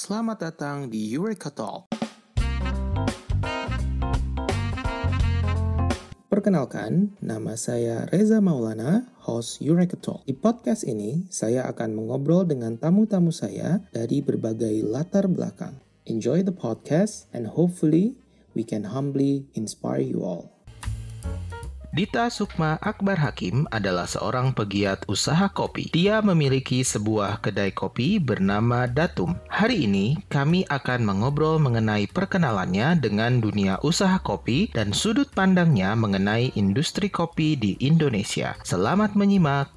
Selamat datang di Eureka Talk. Perkenalkan, nama saya Reza Maulana, host Eureka Talk. Di podcast ini, saya akan mengobrol dengan tamu-tamu saya dari berbagai latar belakang. Enjoy the podcast and hopefully we can humbly inspire you all. Dita Sukma Akbar Hakim adalah seorang pegiat usaha kopi. Dia memiliki sebuah kedai kopi bernama Datum. Hari ini kami akan mengobrol mengenai perkenalannya dengan dunia usaha kopi dan sudut pandangnya mengenai industri kopi di Indonesia. Selamat menyimak.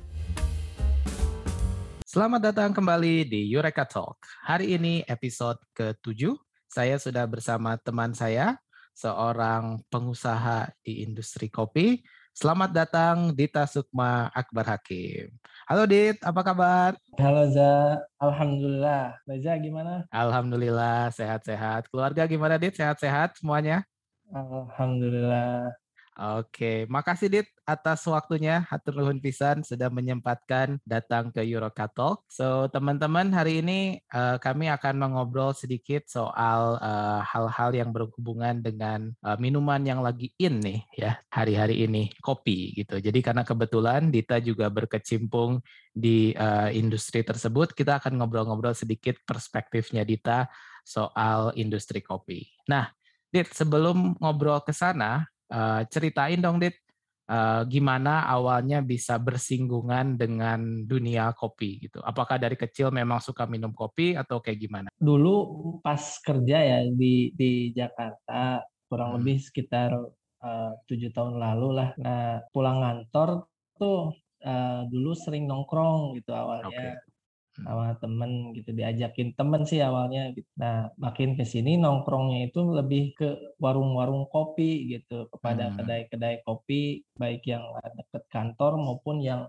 Selamat datang kembali di Eureka Talk. Hari ini episode ke-7. Saya sudah bersama teman saya, seorang pengusaha di industri kopi. Selamat datang Dita Sukma Akbar Hakim. Halo Dit, apa kabar? Halo Za, Alhamdulillah. Reza gimana? Alhamdulillah, sehat-sehat. Keluarga gimana Dit? Sehat-sehat semuanya? Alhamdulillah. Oke, makasih Dit atas waktunya. Hatur nuhun pisan sudah menyempatkan datang ke Eurocatalk. So, teman-teman, hari ini uh, kami akan mengobrol sedikit soal eh, hal-hal uh, yang berhubungan dengan uh, minuman yang lagi in nih ya hari-hari ini, kopi gitu. Jadi karena kebetulan Dita juga berkecimpung di uh, industri tersebut, kita akan ngobrol-ngobrol sedikit perspektifnya Dita soal industri kopi. Nah, Dit, sebelum ngobrol ke sana, Uh, ceritain dong, Dit, uh, gimana awalnya bisa bersinggungan dengan dunia kopi gitu? Apakah dari kecil memang suka minum kopi atau kayak gimana? Dulu pas kerja ya di di Jakarta kurang hmm. lebih sekitar eh, tujuh tahun lalu lah. Nah pulang kantor tuh uh, dulu sering nongkrong gitu awalnya. Okay sama temen gitu diajakin temen sih awalnya gitu. Nah makin ke sini nongkrongnya itu lebih ke warung-warung kopi gitu kepada hmm. kedai-kedai kopi baik yang deket kantor maupun yang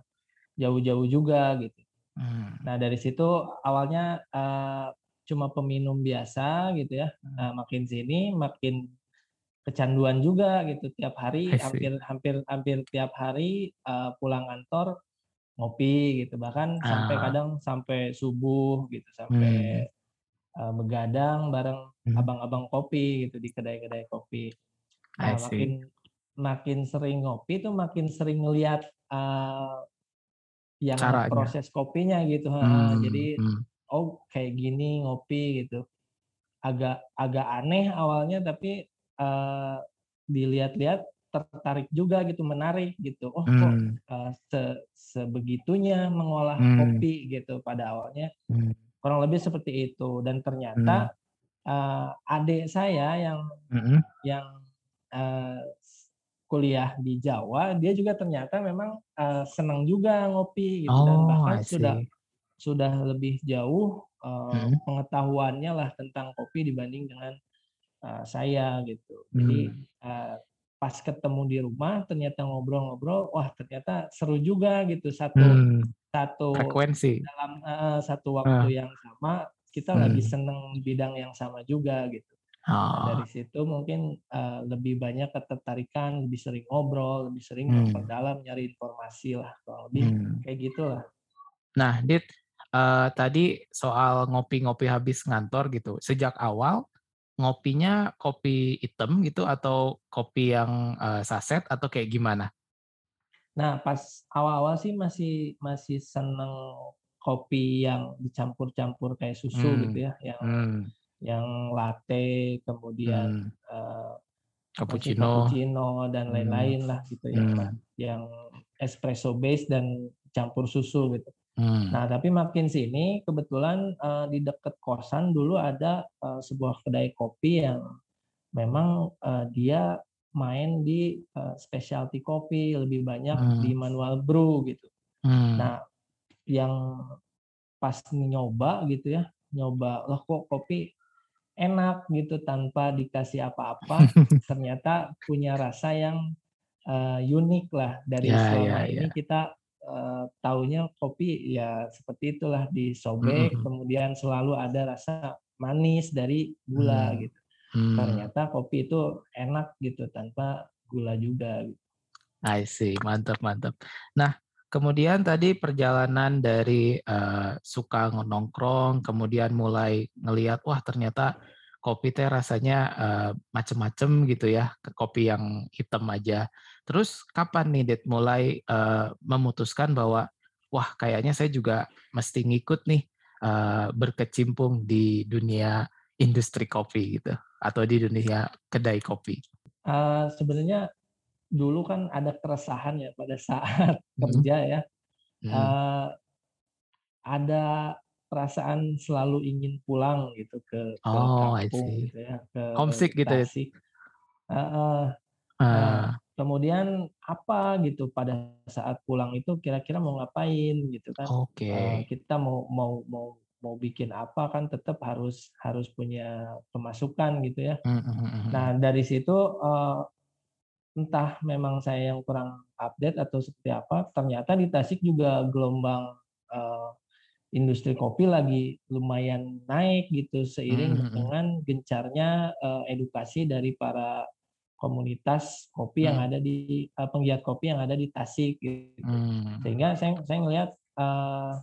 jauh-jauh juga gitu. Hmm. Nah dari situ awalnya uh, cuma peminum biasa gitu ya. Hmm. Nah makin sini makin kecanduan juga gitu tiap hari hampir hampir hampir tiap hari uh, pulang kantor ngopi gitu bahkan ah. sampai kadang sampai subuh gitu sampai hmm. uh, begadang bareng hmm. abang-abang kopi gitu di kedai-kedai kopi nah, makin makin sering ngopi tuh makin sering ngelihat uh, yang Caranya. proses kopinya gitu hmm. jadi hmm. oh kayak gini ngopi gitu agak agak aneh awalnya tapi uh, dilihat-lihat tertarik juga gitu menarik gitu oh hmm. kok uh, se sebegitunya mengolah hmm. kopi gitu pada awalnya hmm. kurang lebih seperti itu dan ternyata hmm. uh, adik saya yang hmm. yang uh, kuliah di Jawa dia juga ternyata memang uh, senang juga ngopi gitu oh, dan bahkan sudah sudah lebih jauh uh, hmm. pengetahuannya lah tentang kopi dibanding dengan uh, saya gitu jadi hmm. uh, pas ketemu di rumah ternyata ngobrol-ngobrol wah ternyata seru juga gitu satu hmm. satu frekuensi dalam uh, satu waktu uh. yang sama kita hmm. lagi seneng bidang yang sama juga gitu oh. dari situ mungkin uh, lebih banyak ketertarikan lebih sering ngobrol lebih sering hmm. memperdalam nyari informasi lah kalau lebih hmm. kayak gitulah nah dit uh, tadi soal ngopi-ngopi habis ngantor gitu sejak awal ngopinya kopi hitam gitu atau kopi yang uh, saset atau kayak gimana? Nah, pas awal-awal sih masih masih seneng kopi yang dicampur-campur kayak susu hmm. gitu ya, yang hmm. yang latte, kemudian hmm. uh, cappuccino, cappuccino dan hmm. lain-lain hmm. lah gitu ya, hmm. yang espresso base dan campur susu gitu. Hmm. Nah, tapi makin sini kebetulan uh, di dekat kosan dulu ada uh, sebuah kedai kopi yang memang uh, dia main di uh, specialty kopi lebih banyak hmm. di manual brew gitu. Hmm. Nah, yang pas nyoba gitu ya, nyoba loh kok kopi enak gitu tanpa dikasih apa-apa, ternyata punya rasa yang uh, unik lah dari ya, selama ya, ini ya. kita uh, taunya kopi ya seperti itulah disobek hmm. kemudian selalu ada rasa manis dari gula hmm. gitu. Hmm. Ternyata kopi itu enak gitu tanpa gula juga gitu. I see, mantap mantap. Nah, kemudian tadi perjalanan dari uh, suka nongkrong, kemudian mulai ngelihat wah ternyata kopi teh rasanya uh, macem-macem gitu ya, ke kopi yang hitam aja. Terus kapan nih Dit mulai uh, memutuskan bahwa wah kayaknya saya juga mesti ngikut nih uh, berkecimpung di dunia industri kopi gitu atau di dunia kedai kopi? Uh, sebenarnya dulu kan ada keresahan ya pada saat hmm. kerja ya. Hmm. Uh, ada perasaan selalu ingin pulang gitu ke, ke oh, kampung gitu ya, ke homesick gitu ya. Uh, uh, uh. Kemudian apa gitu pada saat pulang itu kira-kira mau ngapain gitu kan? Oke. Okay. Uh, kita mau mau mau mau bikin apa kan tetap harus harus punya pemasukan gitu ya. Mm -hmm. Nah dari situ uh, entah memang saya yang kurang update atau seperti apa, ternyata di Tasik juga gelombang uh, industri kopi lagi lumayan naik gitu seiring mm -hmm. dengan gencarnya uh, edukasi dari para komunitas kopi mm. yang ada di uh, penggiat kopi yang ada di Tasik gitu. Mm. Sehingga saya saya ngelihat uh,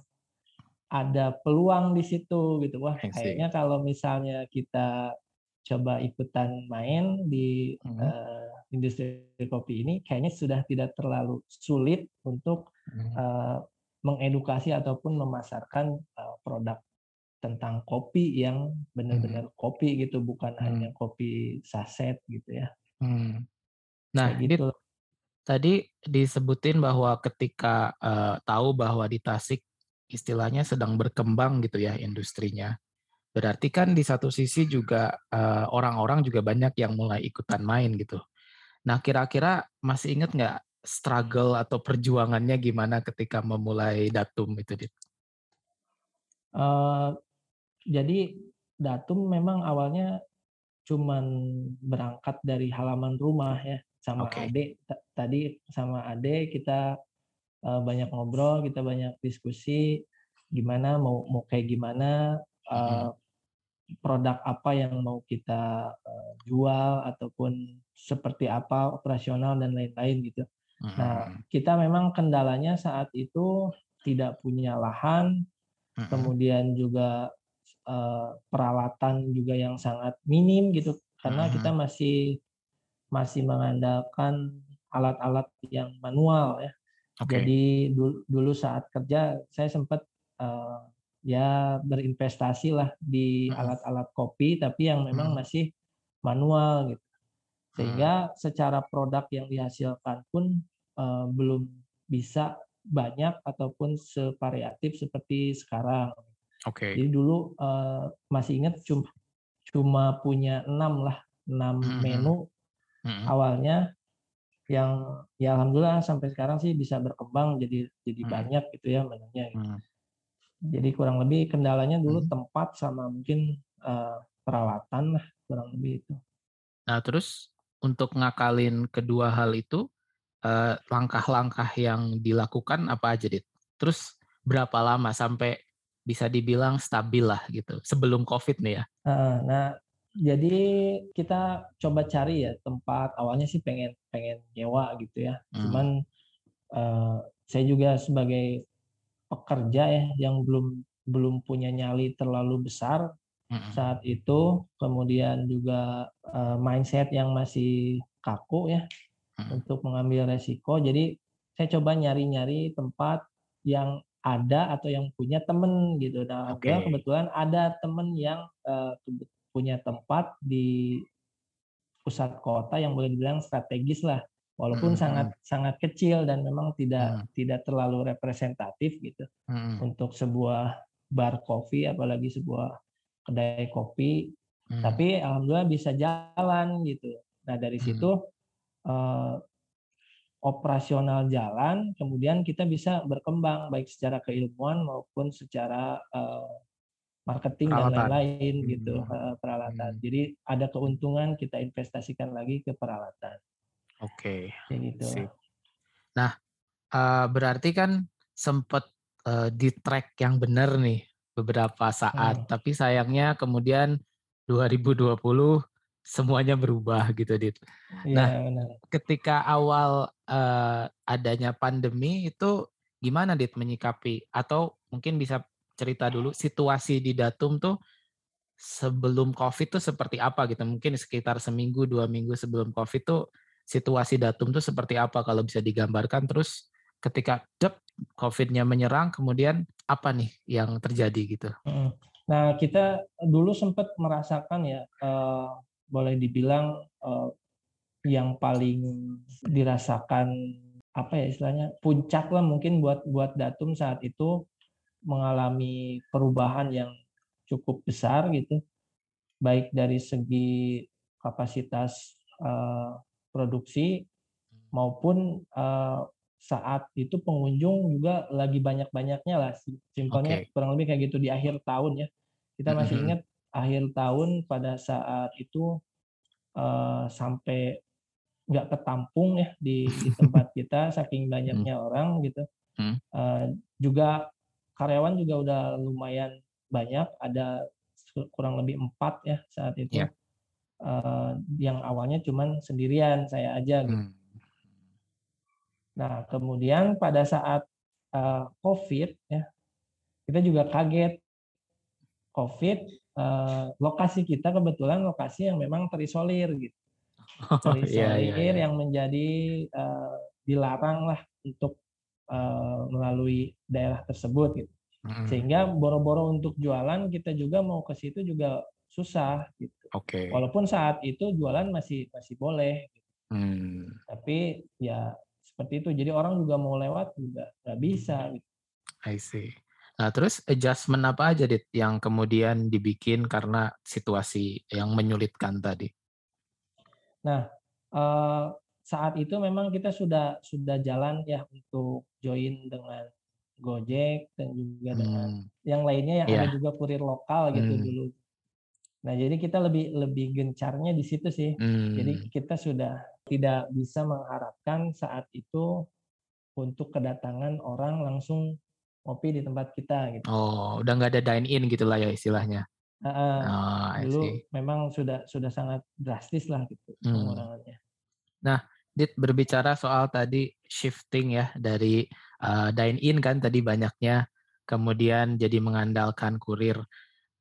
ada peluang di situ gitu wah kayaknya kalau misalnya kita coba ikutan main di hmm. uh, industri kopi ini kayaknya sudah tidak terlalu sulit untuk hmm. uh, mengedukasi ataupun memasarkan uh, produk tentang kopi yang benar-benar hmm. kopi gitu bukan hmm. hanya kopi saset gitu ya. Hmm. Nah, gitu. Ini tadi disebutin bahwa ketika uh, tahu bahwa di Tasik istilahnya sedang berkembang gitu ya industrinya. Berarti kan di satu sisi juga eh, orang-orang juga banyak yang mulai ikutan main gitu. Nah kira-kira masih ingat nggak struggle atau perjuangannya gimana ketika memulai datum itu, Dit? Uh, jadi datum memang awalnya cuman berangkat dari halaman rumah ya sama okay. Ade tadi sama Ade kita uh, banyak ngobrol, kita banyak diskusi gimana mau mau kayak gimana uh, produk apa yang mau kita uh, jual ataupun seperti apa operasional dan lain-lain gitu. Uh-huh. Nah, kita memang kendalanya saat itu tidak punya lahan, uh-huh. kemudian juga uh, peralatan juga yang sangat minim gitu karena kita masih masih mengandalkan alat-alat yang manual ya. Okay. Jadi dulu, dulu saat kerja saya sempat uh, ya berinvestasi lah di alat-alat kopi tapi yang memang masih manual gitu. Sehingga secara produk yang dihasilkan pun uh, belum bisa banyak ataupun sevariatif seperti sekarang. Oke. Okay. Jadi dulu uh, masih ingat cuma cuma punya enam lah enam mm -hmm. menu mm -hmm. awalnya yang ya alhamdulillah sampai sekarang sih bisa berkembang jadi jadi hmm. banyak gitu ya menunya. Gitu. Hmm. Jadi kurang lebih kendalanya dulu hmm. tempat sama mungkin uh, peralatan lah kurang lebih itu. Nah terus untuk ngakalin kedua hal itu eh, langkah-langkah yang dilakukan apa aja dit? Terus berapa lama sampai bisa dibilang stabil lah gitu sebelum covid nih ya? Nah jadi kita coba cari ya tempat awalnya sih pengen pengen nyewa gitu ya hmm. cuman uh, saya juga sebagai pekerja ya yang belum belum punya nyali terlalu besar hmm. saat itu kemudian juga uh, mindset yang masih kaku ya hmm. untuk mengambil resiko jadi saya coba nyari-nyari tempat yang ada atau yang punya temen gitu. Nah, okay. kebetulan ada temen yang uh, punya tempat di pusat kota yang boleh dibilang strategis lah walaupun hmm. sangat sangat kecil dan memang tidak hmm. tidak terlalu representatif gitu hmm. untuk sebuah bar kopi apalagi sebuah kedai kopi hmm. tapi alhamdulillah bisa jalan gitu nah dari hmm. situ uh, operasional jalan kemudian kita bisa berkembang baik secara keilmuan maupun secara uh, marketing peralatan. dan lain-lain hmm. gitu peralatan. Hmm. Jadi ada keuntungan kita investasikan lagi ke peralatan. Oke. Okay. gitu. Sip. Nah, uh, berarti kan sempat uh, di track yang benar nih beberapa saat, hmm. tapi sayangnya kemudian 2020 semuanya berubah gitu, Dit. Ya, nah, benar. ketika awal uh, adanya pandemi itu gimana Dit menyikapi atau mungkin bisa cerita dulu situasi di Datum tuh sebelum COVID tuh seperti apa gitu? Mungkin sekitar seminggu dua minggu sebelum COVID tuh situasi Datum tuh seperti apa kalau bisa digambarkan? Terus ketika dep COVID-nya menyerang, kemudian apa nih yang terjadi gitu? Nah kita dulu sempat merasakan ya, uh, boleh dibilang uh, yang paling dirasakan apa ya istilahnya puncak lah mungkin buat buat datum saat itu mengalami perubahan yang cukup besar gitu baik dari segi kapasitas uh, produksi maupun uh, saat itu pengunjung juga lagi banyak-banyaknya lah simpelnya okay. kurang lebih kayak gitu di akhir tahun ya kita masih mm -hmm. ingat akhir tahun pada saat itu uh, sampai nggak ketampung ya di, di tempat kita saking banyaknya hmm. orang gitu. Hmm. Uh, juga karyawan juga udah lumayan banyak, ada kurang lebih empat ya saat itu. Yeah. Ya. Uh, yang awalnya cuman sendirian saya aja gitu. Hmm. Nah kemudian pada saat uh, COVID ya kita juga kaget COVID uh, lokasi kita kebetulan lokasi yang memang terisolir gitu terisolir yeah, yeah, yeah. yang menjadi uh, dilarang lah untuk uh, melalui daerah tersebut gitu. Mm. Sehingga boro-boro untuk jualan kita juga mau ke situ juga susah gitu. Oke. Okay. Walaupun saat itu jualan masih masih boleh. Gitu. Mm. Tapi ya seperti itu. Jadi orang juga mau lewat juga nggak bisa. Gitu. I see. Nah, terus adjustment apa aja Dit yang kemudian dibikin karena situasi yang menyulitkan tadi? Nah, uh, saat itu memang kita sudah sudah jalan ya untuk join dengan Gojek dan juga dengan hmm. yang lainnya yang yeah. ada juga kurir lokal gitu hmm. dulu. Nah, jadi kita lebih lebih gencarnya di situ sih. Hmm. Jadi kita sudah tidak bisa mengharapkan saat itu untuk kedatangan orang langsung ngopi di tempat kita gitu. Oh, udah nggak ada dine in gitulah ya istilahnya. Uh, oh, dulu memang sudah sudah sangat drastis lah gitu hmm. pengurangannya. Nah, Dit berbicara soal tadi shifting ya dari uh, dine in kan tadi banyaknya, kemudian jadi mengandalkan kurir.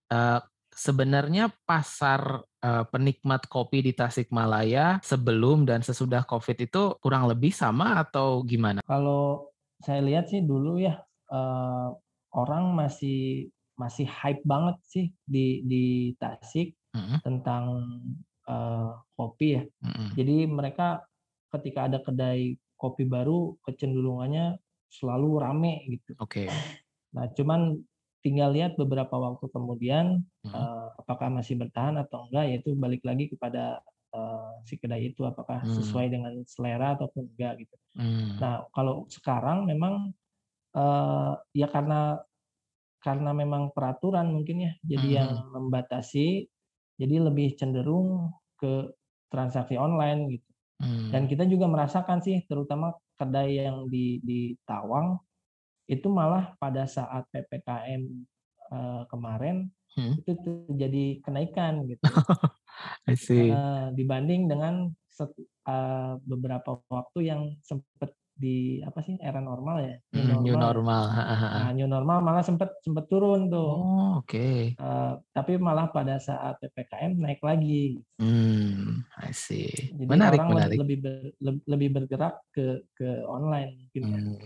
Uh, sebenarnya pasar uh, penikmat kopi di Tasikmalaya sebelum dan sesudah COVID itu kurang lebih sama atau gimana? Kalau saya lihat sih dulu ya uh, orang masih masih hype banget sih di di Tasik mm-hmm. tentang uh, kopi ya. Mm-hmm. Jadi mereka ketika ada kedai kopi baru kecenderungannya selalu rame gitu. Oke. Okay. Nah, cuman tinggal lihat beberapa waktu kemudian mm-hmm. uh, apakah masih bertahan atau enggak yaitu balik lagi kepada uh, si kedai itu apakah mm. sesuai dengan selera ataupun enggak gitu. Mm. Nah, kalau sekarang memang uh, ya karena karena memang peraturan mungkin ya, jadi hmm. yang membatasi, jadi lebih cenderung ke transaksi online gitu. Hmm. Dan kita juga merasakan sih, terutama kedai yang di di Tawang itu malah pada saat ppkm uh, kemarin hmm. itu terjadi kenaikan gitu. I see. Uh, dibanding dengan set, uh, beberapa waktu yang sempat di apa sih era normal ya new normal, new normal. Nah, new normal malah sempat sempat turun tuh oh, oke okay. uh, tapi malah pada saat ppkm naik lagi hmm I see jadi menarik, orang menarik. lebih ber, lebih bergerak ke ke online mungkin ya. hmm.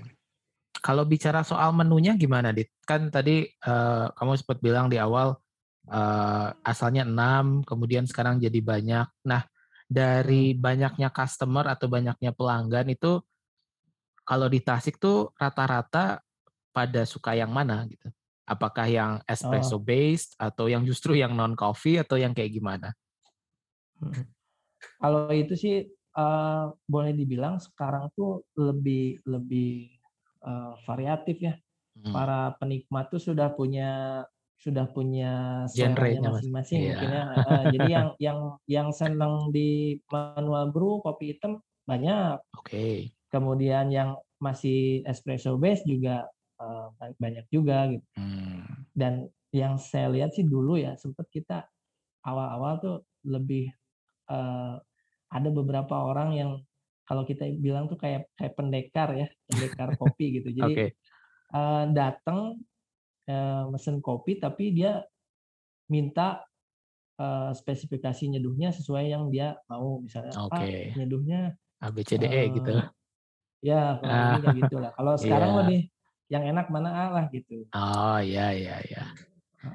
kalau bicara soal menunya gimana dit kan tadi uh, kamu sempat bilang di awal uh, asalnya enam kemudian sekarang jadi banyak nah dari hmm. banyaknya customer atau banyaknya pelanggan itu kalau di Tasik tuh rata-rata pada suka yang mana gitu? Apakah yang espresso oh. based atau yang justru yang non coffee atau yang kayak gimana? Hmm. Kalau itu sih uh, boleh dibilang sekarang tuh lebih lebih uh, variatif ya. Hmm. Para penikmat tuh sudah punya sudah punya genre masing-masing yeah. mungkin ya. Uh, jadi yang yang yang senang di manual brew kopi hitam banyak. Oke. Okay kemudian yang masih espresso base juga uh, banyak juga gitu hmm. dan yang saya lihat sih dulu ya sempat kita awal-awal tuh lebih uh, ada beberapa orang yang kalau kita bilang tuh kayak kayak pendekar ya pendekar kopi gitu jadi okay. uh, datang uh, mesen kopi tapi dia minta uh, spesifikasi nyeduhnya sesuai yang dia mau misalnya okay. apa nyeduhnya ABCDE uh, gitu ya kalau kayak gitu lah. Kalau sekarang yeah. lebih yang enak mana ah lah gitu. Oh ya ya ya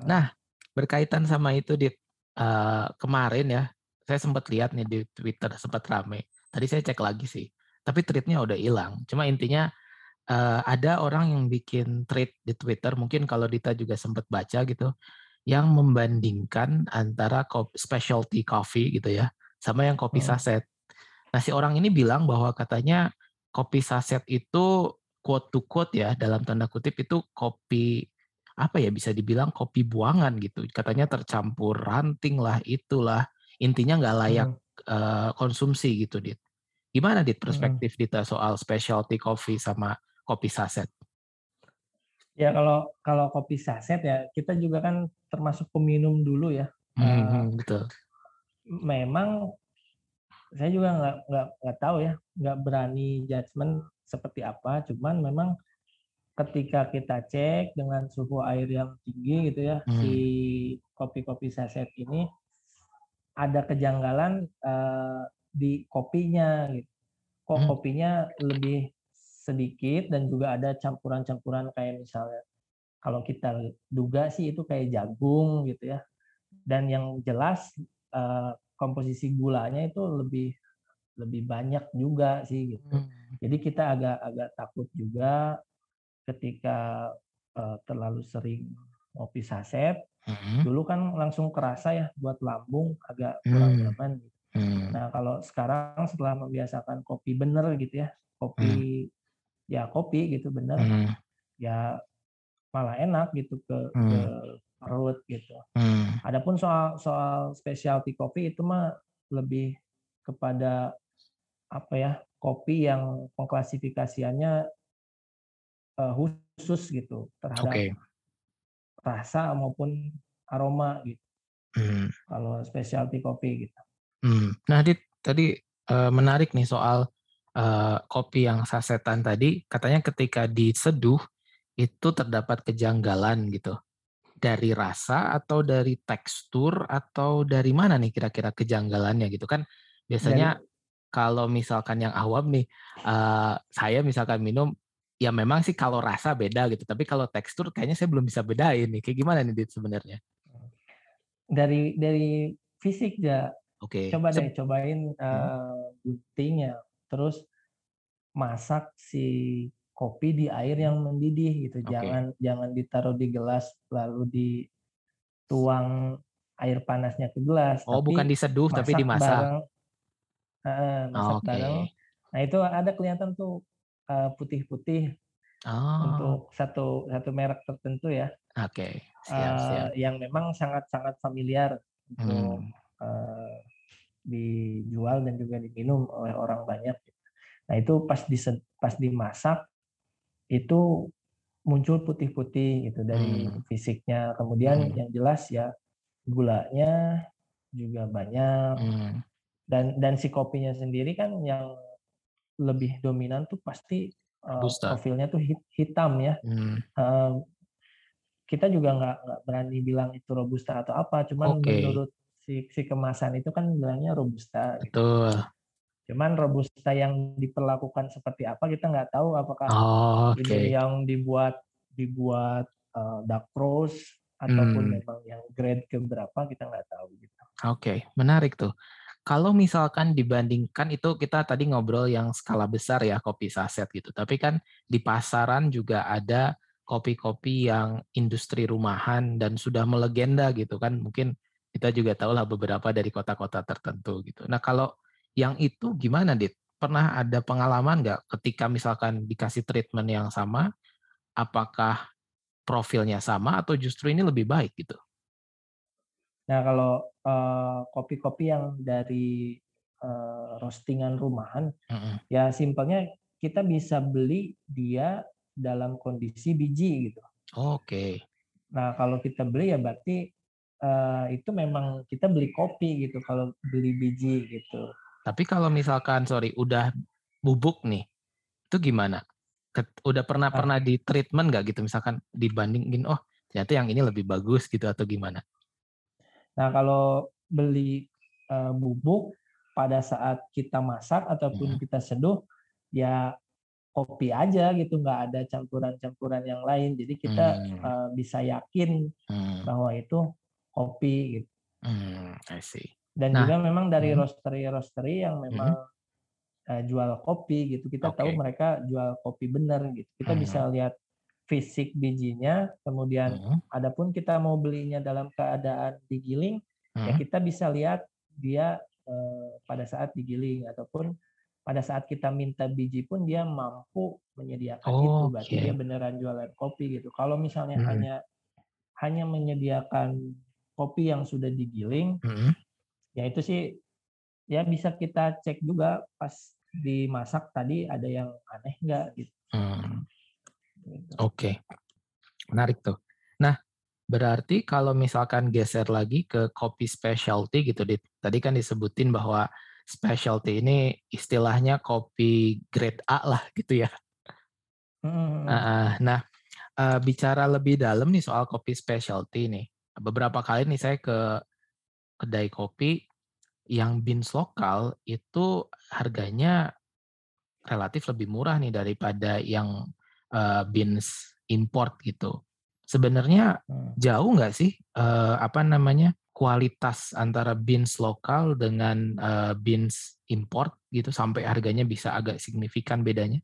nah berkaitan sama itu di uh, kemarin ya saya sempat lihat nih di Twitter sempat rame. Tadi saya cek lagi sih tapi tweetnya udah hilang. Cuma intinya uh, ada orang yang bikin tweet di Twitter, mungkin kalau Dita juga sempat baca gitu, yang membandingkan antara kopi, specialty coffee gitu ya, sama yang kopi saset. Nah si orang ini bilang bahwa katanya kopi saset itu quote to quote ya dalam tanda kutip itu kopi apa ya bisa dibilang kopi buangan gitu. Katanya tercampur ranting lah itulah intinya nggak layak hmm. uh, konsumsi gitu dit. Gimana dit hmm. perspektif hmm. Dita soal specialty coffee sama kopi saset? Ya kalau kalau kopi saset ya kita juga kan termasuk peminum dulu ya. Hmm, uh, betul. Memang saya juga nggak nggak nggak tahu ya, nggak berani judgement seperti apa. Cuman memang ketika kita cek dengan suhu air yang tinggi gitu ya, hmm. si kopi-kopi saset ini ada kejanggalan uh, di kopinya gitu. Kok hmm. kopinya lebih sedikit dan juga ada campuran-campuran kayak misalnya kalau kita duga sih itu kayak jagung gitu ya. Dan yang jelas uh, komposisi gulanya itu lebih lebih banyak juga sih gitu. Hmm. Jadi kita agak agak takut juga ketika uh, terlalu sering ngopi saset. Hmm. Dulu kan langsung kerasa ya buat lambung agak kurang hmm. nyaman gitu. Hmm. Nah, kalau sekarang setelah membiasakan kopi bener gitu ya, kopi hmm ya kopi gitu bener hmm. ya malah enak gitu ke, hmm. ke perut gitu. Hmm. Adapun soal soal specialty kopi itu mah lebih kepada apa ya kopi yang pengklasifikasiannya uh, khusus gitu terhadap okay. rasa maupun aroma gitu. Hmm. Kalau specialty kopi gitu. Hmm. Nah, Dit, tadi uh, menarik nih soal uh, kopi yang sasetan tadi katanya ketika diseduh itu terdapat kejanggalan gitu dari rasa atau dari tekstur atau dari mana nih kira-kira kejanggalannya gitu kan? Biasanya dari... kalau misalkan yang awam nih uh, saya misalkan minum ya memang sih kalau rasa beda gitu tapi kalau tekstur kayaknya saya belum bisa bedain nih. Kayak gimana nih Dit sebenarnya? Dari dari fisik ya oke okay. coba deh cobain uh, gunting ya terus masak si kopi di air yang mendidih gitu. Okay. Jangan jangan ditaruh di gelas lalu dituang air panasnya ke gelas. Oh, tapi bukan diseduh tapi dimasak. Bareng, uh, masak okay. bareng. Nah, itu ada kelihatan tuh uh, putih-putih oh. untuk satu satu merek tertentu ya. Oke. Okay. Siap, uh, Yang memang sangat-sangat familiar untuk hmm. uh, dijual dan juga diminum oleh orang banyak. Nah itu pas di pas dimasak itu muncul putih-putih gitu dari hmm. fisiknya. Kemudian hmm. yang jelas ya gulanya juga banyak. Hmm. Dan dan si kopinya sendiri kan yang lebih dominan tuh pasti uh, profilnya tuh hitam ya. Hmm. Uh, kita juga nggak nggak berani bilang itu robusta atau apa, cuman okay. menurut si si kemasan itu kan bilangnya robusta. Gitu. Betul. Gitu. Cuman robusta yang diperlakukan seperti apa kita nggak tahu apakah oh, okay. ini yang dibuat dibuat uh, dark roast ataupun hmm. memang yang grade ke berapa kita nggak tahu gitu. Oke, okay. menarik tuh. Kalau misalkan dibandingkan itu kita tadi ngobrol yang skala besar ya kopi saset gitu. Tapi kan di pasaran juga ada kopi-kopi yang industri rumahan dan sudah melegenda gitu kan. Mungkin kita juga tahu lah beberapa dari kota-kota tertentu gitu. Nah kalau yang itu gimana, Dit? Pernah ada pengalaman nggak ketika misalkan dikasih treatment yang sama, apakah profilnya sama atau justru ini lebih baik gitu? Nah, kalau uh, kopi-kopi yang dari uh, roastingan rumahan, mm -hmm. ya simpelnya kita bisa beli dia dalam kondisi biji gitu. Oke. Okay. Nah, kalau kita beli ya berarti uh, itu memang kita beli kopi gitu kalau beli biji gitu. Tapi kalau misalkan sorry udah bubuk nih, itu gimana? udah pernah ah. pernah di treatment nggak gitu misalkan dibandingin oh ternyata yang ini lebih bagus gitu atau gimana? Nah kalau beli uh, bubuk pada saat kita masak ataupun hmm. kita seduh ya kopi aja gitu nggak ada campuran-campuran yang lain jadi kita hmm. uh, bisa yakin hmm. bahwa itu kopi gitu. Hmm, I see. Dan nah, juga memang dari hmm. roastery-roastery yang memang hmm. uh, jual kopi gitu kita okay. tahu mereka jual kopi bener gitu kita hmm. bisa lihat fisik bijinya kemudian hmm. adapun kita mau belinya dalam keadaan digiling ya hmm. ya kita bisa lihat dia uh, pada saat digiling ataupun pada saat kita minta biji pun dia mampu menyediakan oh, itu berarti okay. dia beneran jualan kopi gitu kalau misalnya hmm. hanya hanya menyediakan kopi yang sudah digiling hmm. Ya itu sih ya bisa kita cek juga pas dimasak tadi ada yang aneh nggak gitu. Hmm. gitu. Oke, okay. menarik tuh. Nah, berarti kalau misalkan geser lagi ke kopi specialty gitu, tadi kan disebutin bahwa specialty ini istilahnya kopi grade A lah gitu ya. Hmm. nah, uh, bicara lebih dalam nih soal kopi specialty nih. Beberapa kali nih saya ke kedai kopi yang beans lokal itu harganya relatif lebih murah nih daripada yang uh, beans import gitu. Sebenarnya hmm. jauh nggak sih uh, apa namanya kualitas antara beans lokal dengan uh, beans import gitu sampai harganya bisa agak signifikan bedanya?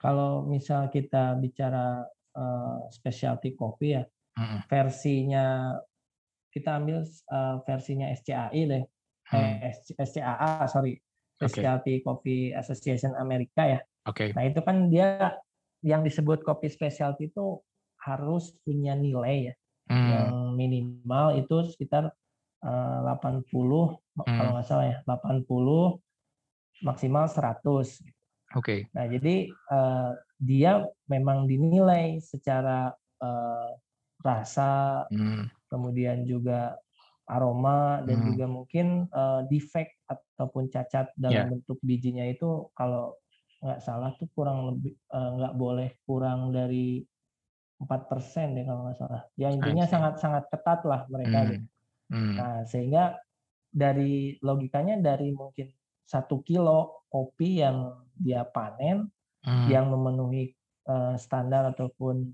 Kalau misal kita bicara uh, specialty kopi ya, mm-hmm. versinya kita ambil uh, versinya SCAI deh, mm. eh, SCAA sorry, Specialty okay. Coffee Association Amerika ya. Oke. Okay. Nah itu kan dia yang disebut kopi specialty itu harus punya nilai ya hmm. yang minimal itu sekitar uh, 80 hmm. kalau nggak salah ya 80 maksimal 100 Oke. Okay. Nah jadi uh, dia memang dinilai secara uh, rasa, hmm. Kemudian juga aroma dan hmm. juga mungkin uh, defect ataupun cacat dalam yeah. bentuk bijinya itu kalau nggak salah tuh kurang lebih nggak uh, boleh kurang dari empat persen deh kalau nggak salah. Ya intinya sangat-sangat ketat lah mereka hmm. gitu. Hmm. Nah sehingga dari logikanya dari mungkin satu kilo kopi yang dia panen hmm. yang memenuhi uh, standar ataupun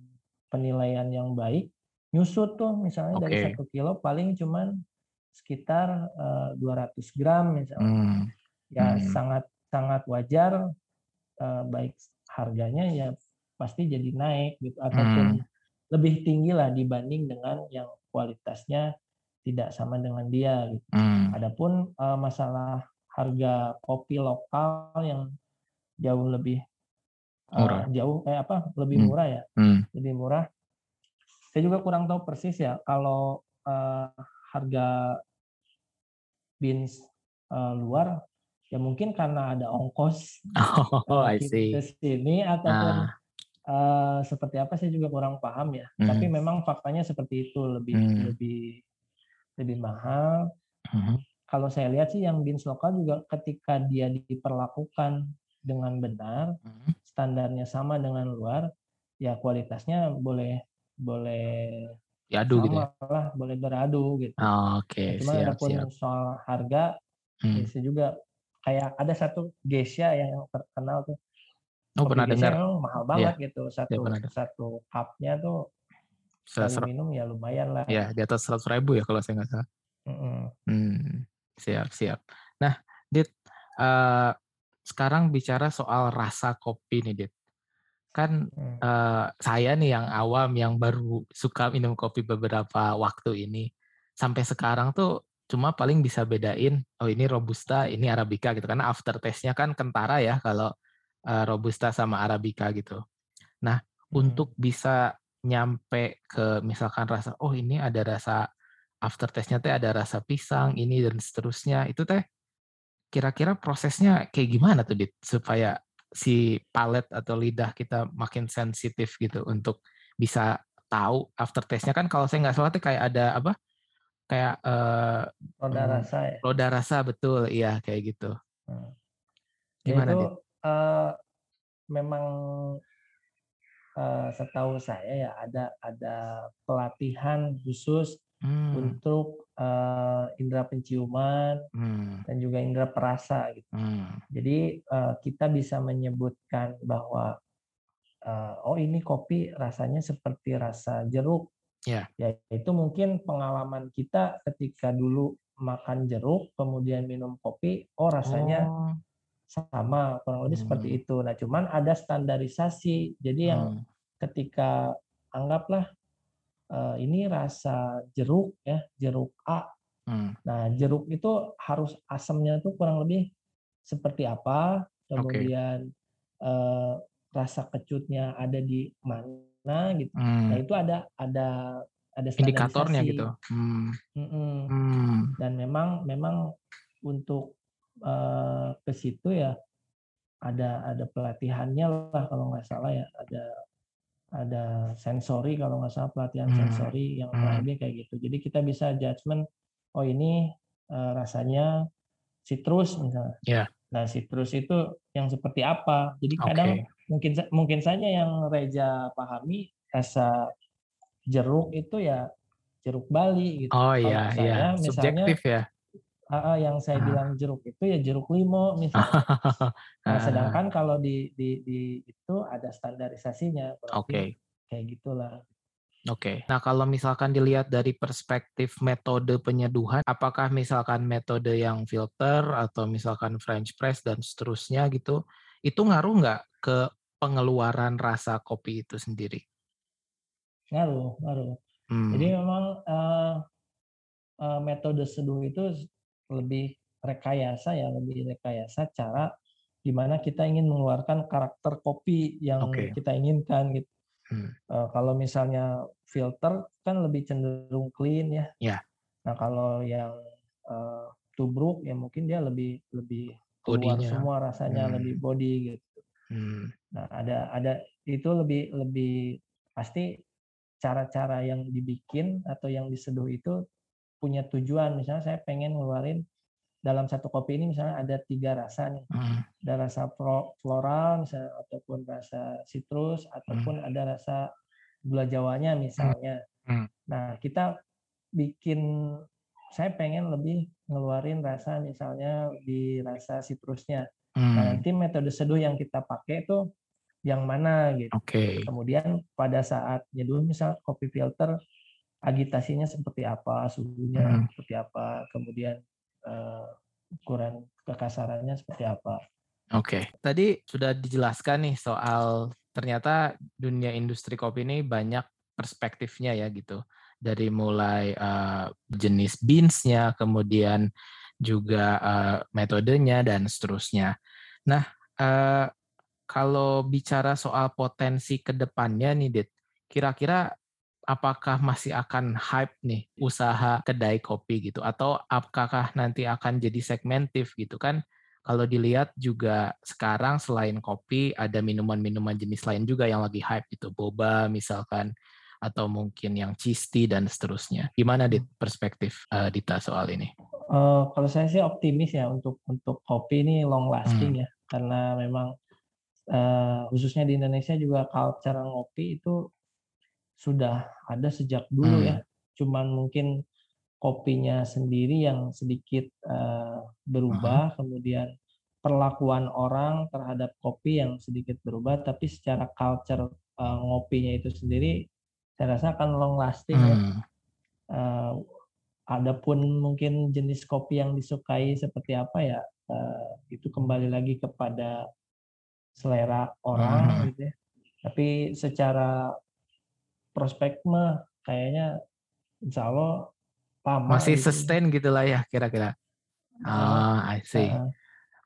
penilaian yang baik nyusut tuh misalnya okay. dari satu kilo paling cuman sekitar uh, eh, 200 gram misalnya hmm. ya hmm. sangat sangat wajar uh, baik harganya ya pasti jadi naik gitu ataupun hmm. lebih tinggi lah dibanding dengan yang kualitasnya tidak sama dengan dia gitu. Hmm. Adapun uh, masalah harga kopi lokal yang jauh lebih uh, jauh eh apa lebih hmm. murah ya, hmm. lebih murah. Saya juga kurang tahu persis ya kalau uh, harga beans uh, luar ya mungkin karena ada ongkos oh, uh, ke sini ataupun ah. Uh, seperti apa saya juga kurang paham ya. Hmm. Tapi memang faktanya seperti itu lebih hmm. lebih lebih mahal. Hmm. Kalau saya lihat sih yang beans lokal juga ketika dia diperlakukan dengan benar, hmm. standarnya sama dengan luar, ya kualitasnya boleh boleh diadu gitu ya? lah, boleh beradu gitu. Oh, Oke. Okay. Cuma siap, adapun siap. soal harga, hmm. Ya juga kayak ada satu geisha yang terkenal tuh Oh pernah dengar. mahal banget yeah. gitu satu yeah, satu cupnya tuh sekali minum ya lumayan lah. Ya di atas seratus ribu ya kalau saya nggak salah. Mm -hmm. hmm, siap siap. Nah, Dit, uh, sekarang bicara soal rasa kopi nih, Dit. Kan hmm. uh, saya nih yang awam yang baru suka minum kopi beberapa waktu ini sampai sekarang tuh cuma paling bisa bedain oh ini robusta, ini arabica gitu karena after taste-nya kan kentara ya kalau uh, robusta sama arabica gitu. Nah, hmm. untuk bisa nyampe ke misalkan rasa oh ini ada rasa aftertaste-nya teh ada rasa pisang ini dan seterusnya itu teh kira-kira prosesnya kayak gimana tuh Dit supaya si palet atau lidah kita makin sensitif gitu untuk bisa tahu aftertaste-nya kan kalau saya nggak salah tuh kayak ada apa kayak uh, roda hmm, rasa ya. roda rasa betul iya kayak gitu hmm. gimana ya itu, uh, memang uh, setahu saya ya ada ada pelatihan khusus hmm. untuk uh, indera penciuman hmm. dan juga indera perasa gitu. Hmm. Jadi uh, kita bisa menyebutkan bahwa uh, oh ini kopi rasanya seperti rasa jeruk. Yeah. Ya itu mungkin pengalaman kita ketika dulu makan jeruk kemudian minum kopi, oh rasanya oh. sama kurang lebih hmm. seperti itu. Nah cuman ada standarisasi. Jadi yang hmm. ketika anggaplah uh, ini rasa jeruk ya, jeruk A. Hmm. Nah, jeruk itu harus asamnya itu kurang lebih seperti apa, kemudian okay. uh, eh, rasa kecutnya ada di mana gitu. Hmm. Nah, itu ada ada ada indikatornya gitu. Hmm. Hmm. Dan memang memang untuk uh, ke situ ya ada ada pelatihannya lah kalau nggak salah ya ada ada sensori kalau nggak salah pelatihan hmm. sensori yang hmm. kayak gitu. Jadi kita bisa judgement oh ini uh, rasanya citrus misalnya. Yeah. Nah citrus itu yang seperti apa? Jadi kadang okay. mungkin mungkin saja yang Reja pahami rasa jeruk itu ya jeruk Bali gitu. Oh iya iya. Subjektif ya uh, yang saya uh. bilang jeruk itu ya jeruk limo misalnya. nah, sedangkan kalau di, di di itu ada standarisasinya. Oke. Okay. Kayak gitulah. Oke. Okay. Nah, kalau misalkan dilihat dari perspektif metode penyeduhan, apakah misalkan metode yang filter atau misalkan French press dan seterusnya gitu, itu ngaruh nggak ke pengeluaran rasa kopi itu sendiri? Ngaruh, ngaruh. Hmm. Jadi memang uh, uh, metode seduh itu lebih rekayasa ya lebih rekayasa cara gimana kita ingin mengeluarkan karakter kopi yang okay. kita inginkan gitu. Hmm. Uh, kalau misalnya filter kan lebih cenderung clean ya. Yeah. Nah kalau yang uh, tubruk ya mungkin dia lebih lebih keluar Bodinya. semua rasanya hmm. lebih body gitu. Hmm. Nah ada ada itu lebih lebih pasti cara-cara yang dibikin atau yang diseduh itu punya tujuan misalnya saya pengen ngeluarin dalam satu kopi ini misalnya ada tiga rasa nih hmm. ada rasa floral misalnya ataupun rasa citrus ataupun hmm. ada rasa gula jawanya misalnya hmm. Hmm. nah kita bikin saya pengen lebih ngeluarin rasa misalnya di rasa citrusnya nah, hmm. nah nanti metode seduh yang kita pakai itu yang mana gitu okay. kemudian pada saat nyeduh misal kopi filter agitasinya seperti apa, suhunya hmm. seperti apa, kemudian uh, ukuran kekasarannya seperti apa. Oke, okay. tadi sudah dijelaskan nih soal ternyata dunia industri kopi ini banyak perspektifnya ya gitu. Dari mulai uh, jenis beansnya, kemudian juga uh, metodenya dan seterusnya. Nah, uh, kalau bicara soal potensi ke depannya nih, Dit, kira-kira apakah masih akan hype nih usaha kedai kopi gitu? Atau apakah nanti akan jadi segmentif gitu kan? Kalau dilihat juga sekarang selain kopi ada minuman-minuman jenis lain juga yang lagi hype gitu. Boba misalkan atau mungkin yang tea dan seterusnya. Gimana di perspektif uh, Dita soal ini? Uh, kalau saya sih optimis ya untuk untuk kopi ini long lasting hmm. ya. Karena memang uh, khususnya di Indonesia juga culture ngopi itu sudah ada sejak dulu ya. hmm. ya. Cuman mungkin kopinya sendiri yang sedikit uh, berubah, uh-huh. kemudian perlakuan orang terhadap kopi yang sedikit berubah, tapi secara culture uh, ngopinya itu sendiri saya rasa akan long lasting ya. hmm. ya. Uh, adapun mungkin jenis kopi yang disukai seperti apa ya, uh, itu kembali lagi kepada selera orang hmm. gitu ya. Tapi secara prospek mah kayaknya insya Allah lama. Masih gitu. sustain gitulah ya kira-kira. Ah, I see.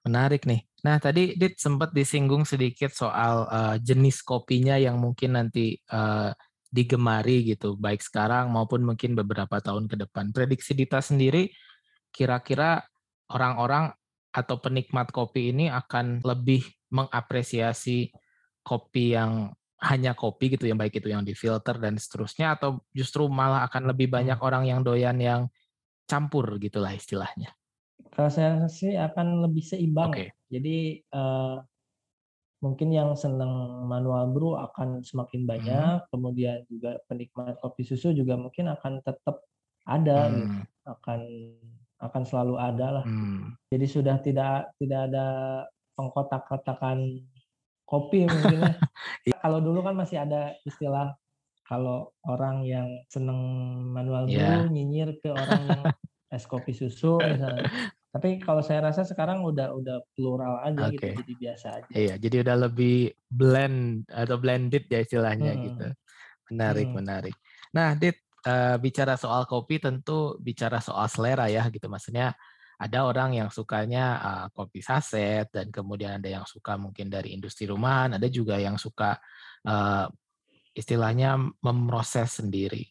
Menarik nih. Nah, tadi Dit sempat disinggung sedikit soal uh, jenis kopinya yang mungkin nanti uh, digemari gitu, baik sekarang maupun mungkin beberapa tahun ke depan. Prediksi Dita sendiri, kira-kira orang-orang atau penikmat kopi ini akan lebih mengapresiasi kopi yang hanya kopi gitu yang baik itu yang difilter dan seterusnya atau justru malah akan lebih banyak hmm. orang yang doyan yang campur gitulah istilahnya. Kalau saya sih akan lebih seimbang. Okay. Jadi uh, mungkin yang senang manual brew akan semakin banyak, hmm. kemudian juga penikmat kopi susu juga mungkin akan tetap ada, gitu. hmm. gitu. akan akan selalu ada lah. Hmm. Jadi sudah tidak tidak ada pengkotak-kotakan kopi mungkin ya. kalau dulu kan masih ada istilah kalau orang yang seneng manual brew yeah. nyinyir ke orang yang es kopi susu misalnya. Tapi kalau saya rasa sekarang udah udah plural aja okay. gitu, jadi biasa aja. Iya, jadi udah lebih blend atau blended ya istilahnya hmm. gitu. Menarik, hmm. menarik. Nah, Dit, uh, bicara soal kopi tentu bicara soal selera ya gitu. Maksudnya ada orang yang sukanya uh, kopi saset dan kemudian ada yang suka mungkin dari industri rumahan, ada juga yang suka uh, istilahnya memproses sendiri.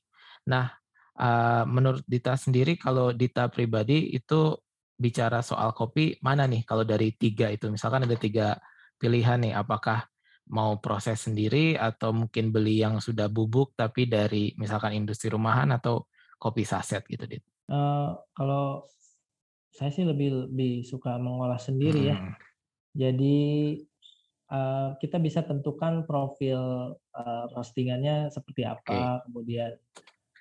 Nah, uh, menurut Dita sendiri kalau Dita pribadi itu bicara soal kopi, mana nih kalau dari tiga itu? Misalkan ada tiga pilihan nih, apakah mau proses sendiri atau mungkin beli yang sudah bubuk tapi dari misalkan industri rumahan atau kopi saset gitu, Dit? Uh, kalau saya sih lebih lebih suka mengolah sendiri ya. hmm. ya. Jadi uh, kita bisa tentukan profil uh, roastingannya seperti apa, okay. kemudian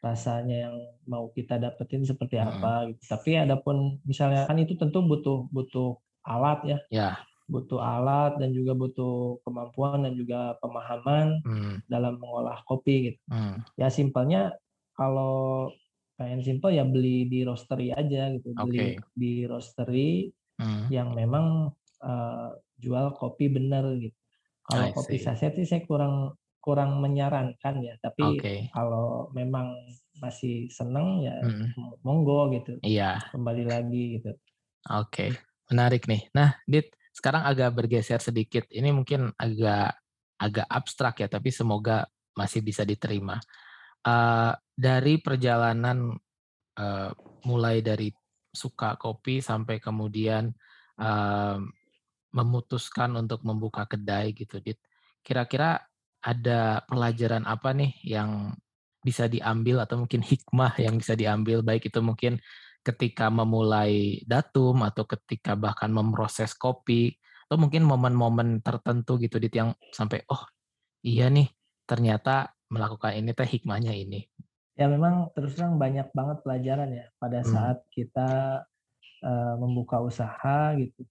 rasanya yang mau kita dapetin seperti hmm. apa gitu. Tapi adapun misalnya kan itu tentu butuh butuh alat ya. Ya. Butuh alat dan juga butuh kemampuan dan juga pemahaman hmm. dalam mengolah kopi gitu. Hmm. Ya simpelnya kalau pengen simpel ya beli di roastery aja gitu. Beli di roastery hmm. yang memang uh, jual kopi bener gitu. Kalau kopi saset sih saya kurang kurang menyarankan ya tapi okay. kalau memang masih seneng ya hmm. monggo gitu iya kembali lagi gitu oke okay. menarik nih nah dit sekarang agak bergeser sedikit ini mungkin agak agak abstrak ya tapi semoga masih bisa diterima uh, dari perjalanan uh, mulai dari suka kopi sampai kemudian uh, memutuskan untuk membuka kedai gitu dit. Kira-kira ada pelajaran apa nih yang bisa diambil atau mungkin hikmah yang bisa diambil? Baik itu mungkin ketika memulai datum atau ketika bahkan memproses kopi atau mungkin momen-momen tertentu gitu di yang sampai oh iya nih ternyata melakukan ini teh hikmahnya ini ya memang terus terang banyak banget pelajaran ya pada hmm. saat kita uh, membuka usaha gitu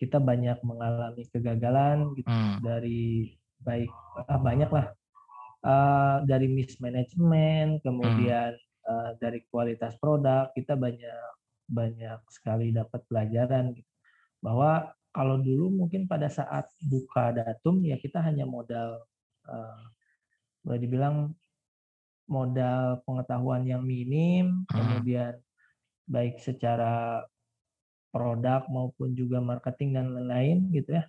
kita banyak mengalami kegagalan gitu hmm. dari baik ah, banyak lah uh, dari mismanagement kemudian hmm. uh, dari kualitas produk kita banyak banyak sekali dapat pelajaran gitu. bahwa kalau dulu mungkin pada saat buka datum ya kita hanya modal uh, boleh dibilang modal pengetahuan yang minim hmm. kemudian baik secara produk maupun juga marketing dan lain-lain gitu ya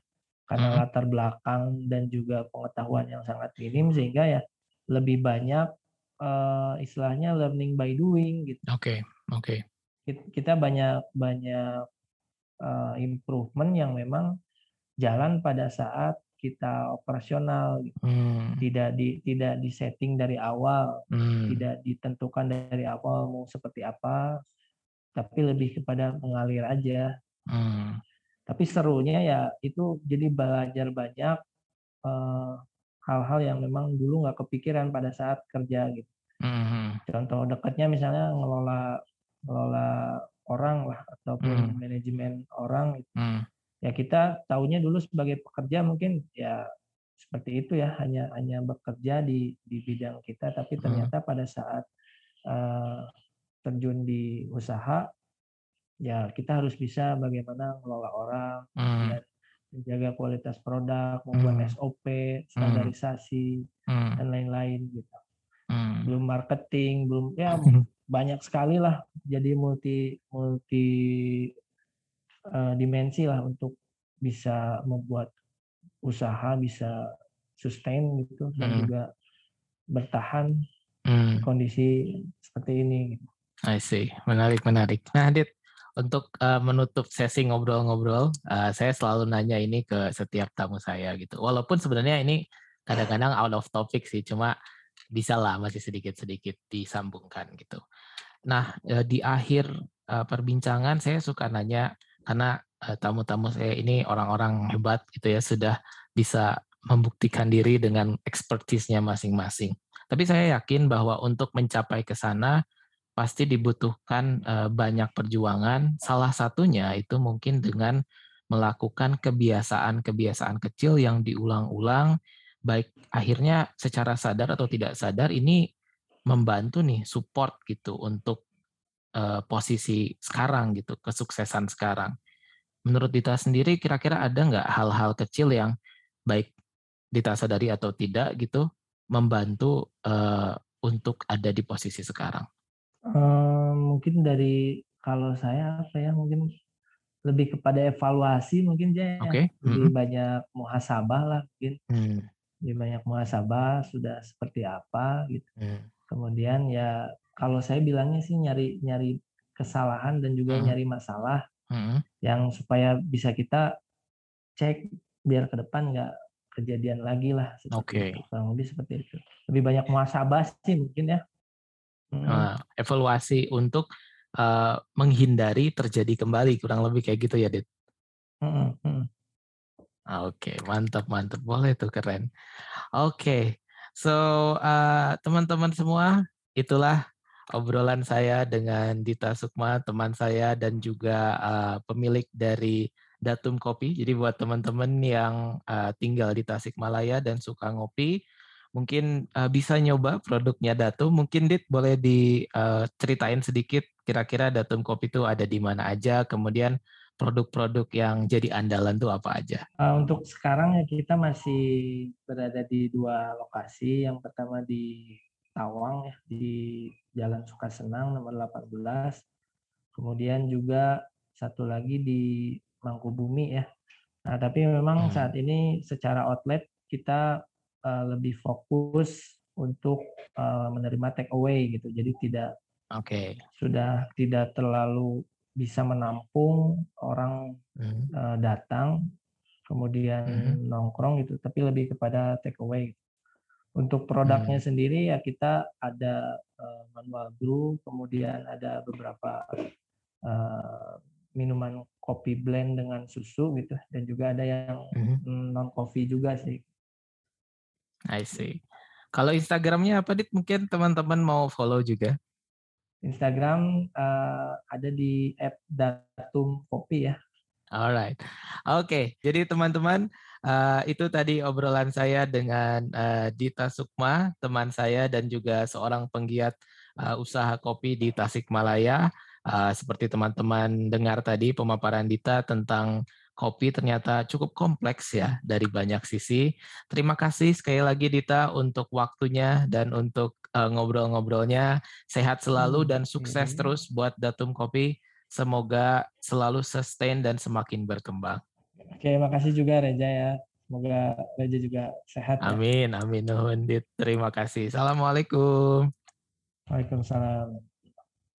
karena hmm. latar belakang dan juga pengetahuan yang sangat minim sehingga ya lebih banyak uh, istilahnya learning by doing gitu. Oke, okay. oke. Okay. Kita banyak banyak uh, improvement yang memang jalan pada saat kita operasional gitu. hmm. tidak di tidak disetting dari awal hmm. tidak ditentukan dari awal mau seperti apa tapi lebih kepada mengalir aja hmm. Tapi serunya ya itu jadi belajar banyak hal hal-hal yang memang dulu nggak kepikiran pada saat kerja gitu. Mm-hmm. Contoh dekatnya misalnya ngelola ngelola orang lah ataupun mm. manajemen orang gitu. Mm. Ya kita tahunya dulu sebagai pekerja mungkin ya seperti itu ya hanya hanya bekerja di di bidang kita tapi ternyata mm. pada saat uh, terjun di usaha ya kita harus bisa bagaimana mengelola orang hmm. dan menjaga kualitas produk, membuat hmm. SOP, hmm. standarisasi hmm. dan lain-lain gitu. Hmm. Belum marketing, belum ya banyak sekali lah. Jadi multi multi dimensi lah untuk bisa membuat usaha bisa sustain gitu dan hmm. juga bertahan hmm. kondisi seperti ini. Gitu. I see, menarik menarik. Nah, Dit, untuk uh, menutup sesi ngobrol-ngobrol, uh, saya selalu nanya ini ke setiap tamu saya gitu. Walaupun sebenarnya ini kadang-kadang out of topic sih, cuma bisa lah masih sedikit-sedikit disambungkan gitu. Nah uh, di akhir uh, perbincangan saya suka nanya karena uh, tamu-tamu saya ini orang-orang hebat gitu ya sudah bisa membuktikan diri dengan ekspertisnya masing-masing. Tapi saya yakin bahwa untuk mencapai ke sana pasti dibutuhkan uh, banyak perjuangan. Salah satunya itu mungkin dengan melakukan kebiasaan-kebiasaan kecil yang diulang-ulang, baik akhirnya secara sadar atau tidak sadar ini membantu nih support gitu untuk posisi sekarang gitu, kesuksesan sekarang. Menurut Dita sendiri, kira-kira ada nggak hal-hal kecil yang baik Dita sadari atau tidak gitu, membantu uh, untuk ada di posisi sekarang? Uh, mungkin dari kalau saya apa ya mungkin lebih kepada evaluasi mungkin ya okay. lebih hmm. banyak muhasabah lah mungkin hmm. lebih banyak muhasabah sudah seperti apa gitu hmm. kemudian ya kalau saya bilangnya sih nyari nyari kesalahan dan juga hmm. nyari masalah hmm. yang supaya bisa kita cek biar ke depan nggak kejadian lagi lah Oke. Okay. kurang lebih seperti itu lebih banyak muhasabah sih mungkin ya hmm. uh, evaluasi untuk uh, menghindari terjadi kembali kurang lebih kayak gitu ya Dit. Hmm, hmm. Oke okay, mantap mantap boleh tuh keren. Oke okay. so uh, teman-teman semua itulah obrolan saya dengan Dita Sukma teman saya dan juga uh, pemilik dari Datum Kopi. Jadi buat teman-teman yang uh, tinggal di Tasikmalaya dan suka ngopi, mungkin uh, bisa nyoba produknya Datum. Mungkin Dit boleh diceritain uh, sedikit kira-kira Datum Kopi itu ada di mana aja, kemudian produk-produk yang jadi andalan tuh apa aja? Uh, untuk sekarang ya kita masih berada di dua lokasi. Yang pertama di Tawang ya, di Jalan Sukasenang nomor 18. Kemudian juga satu lagi di Mangkubumi ya. Nah, tapi memang hmm. saat ini secara outlet kita uh, lebih fokus untuk uh, menerima take away gitu. Jadi tidak okay. sudah tidak terlalu bisa menampung orang hmm. uh, datang kemudian hmm. nongkrong gitu, tapi lebih kepada take away. Untuk produknya hmm. sendiri ya kita ada uh, manual brew, kemudian ada beberapa uh, minuman kopi blend dengan susu gitu dan juga ada yang mm-hmm. non coffee juga sih. I see. Kalau Instagramnya apa dit? Mungkin teman-teman mau follow juga. Instagram uh, ada di @datumkopi ya. Alright, oke. Okay. Jadi teman-teman uh, itu tadi obrolan saya dengan uh, Dita Sukma, teman saya dan juga seorang penggiat uh, usaha kopi di Tasikmalaya. Uh, seperti teman-teman dengar tadi pemaparan Dita tentang kopi ternyata cukup kompleks ya dari banyak sisi. Terima kasih sekali lagi Dita untuk waktunya dan untuk uh, ngobrol-ngobrolnya. Sehat selalu hmm, dan sukses terus buat Datum Kopi. Semoga selalu sustain dan semakin berkembang. Oke, makasih juga Reja ya. Semoga Reja juga sehat. Ya. Amin, amin. Nuhun, Terima kasih. Assalamualaikum. Waalaikumsalam.